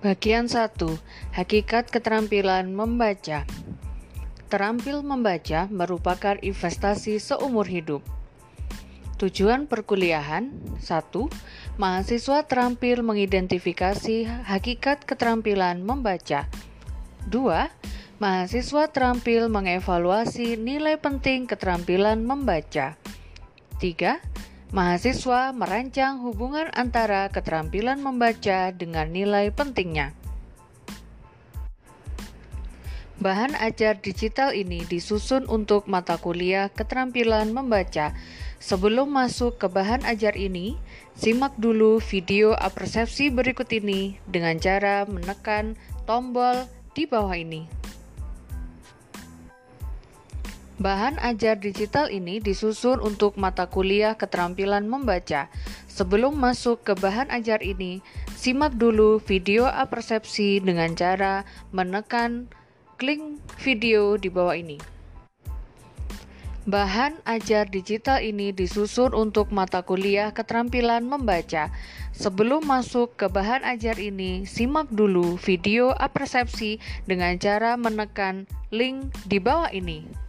Bagian 1. Hakikat keterampilan membaca. Terampil membaca merupakan investasi seumur hidup. Tujuan perkuliahan 1. Mahasiswa terampil mengidentifikasi hakikat keterampilan membaca. 2. Mahasiswa terampil mengevaluasi nilai penting keterampilan membaca. 3 Mahasiswa merancang hubungan antara keterampilan membaca dengan nilai pentingnya. Bahan ajar digital ini disusun untuk mata kuliah keterampilan membaca. Sebelum masuk ke bahan ajar ini, simak dulu video apersepsi berikut ini dengan cara menekan tombol di bawah ini. Bahan ajar digital ini disusun untuk mata kuliah keterampilan membaca. Sebelum masuk ke bahan ajar ini, simak dulu video apersepsi dengan cara menekan klik video di bawah ini. Bahan ajar digital ini disusun untuk mata kuliah keterampilan membaca. Sebelum masuk ke bahan ajar ini, simak dulu video apersepsi dengan cara menekan link di bawah ini.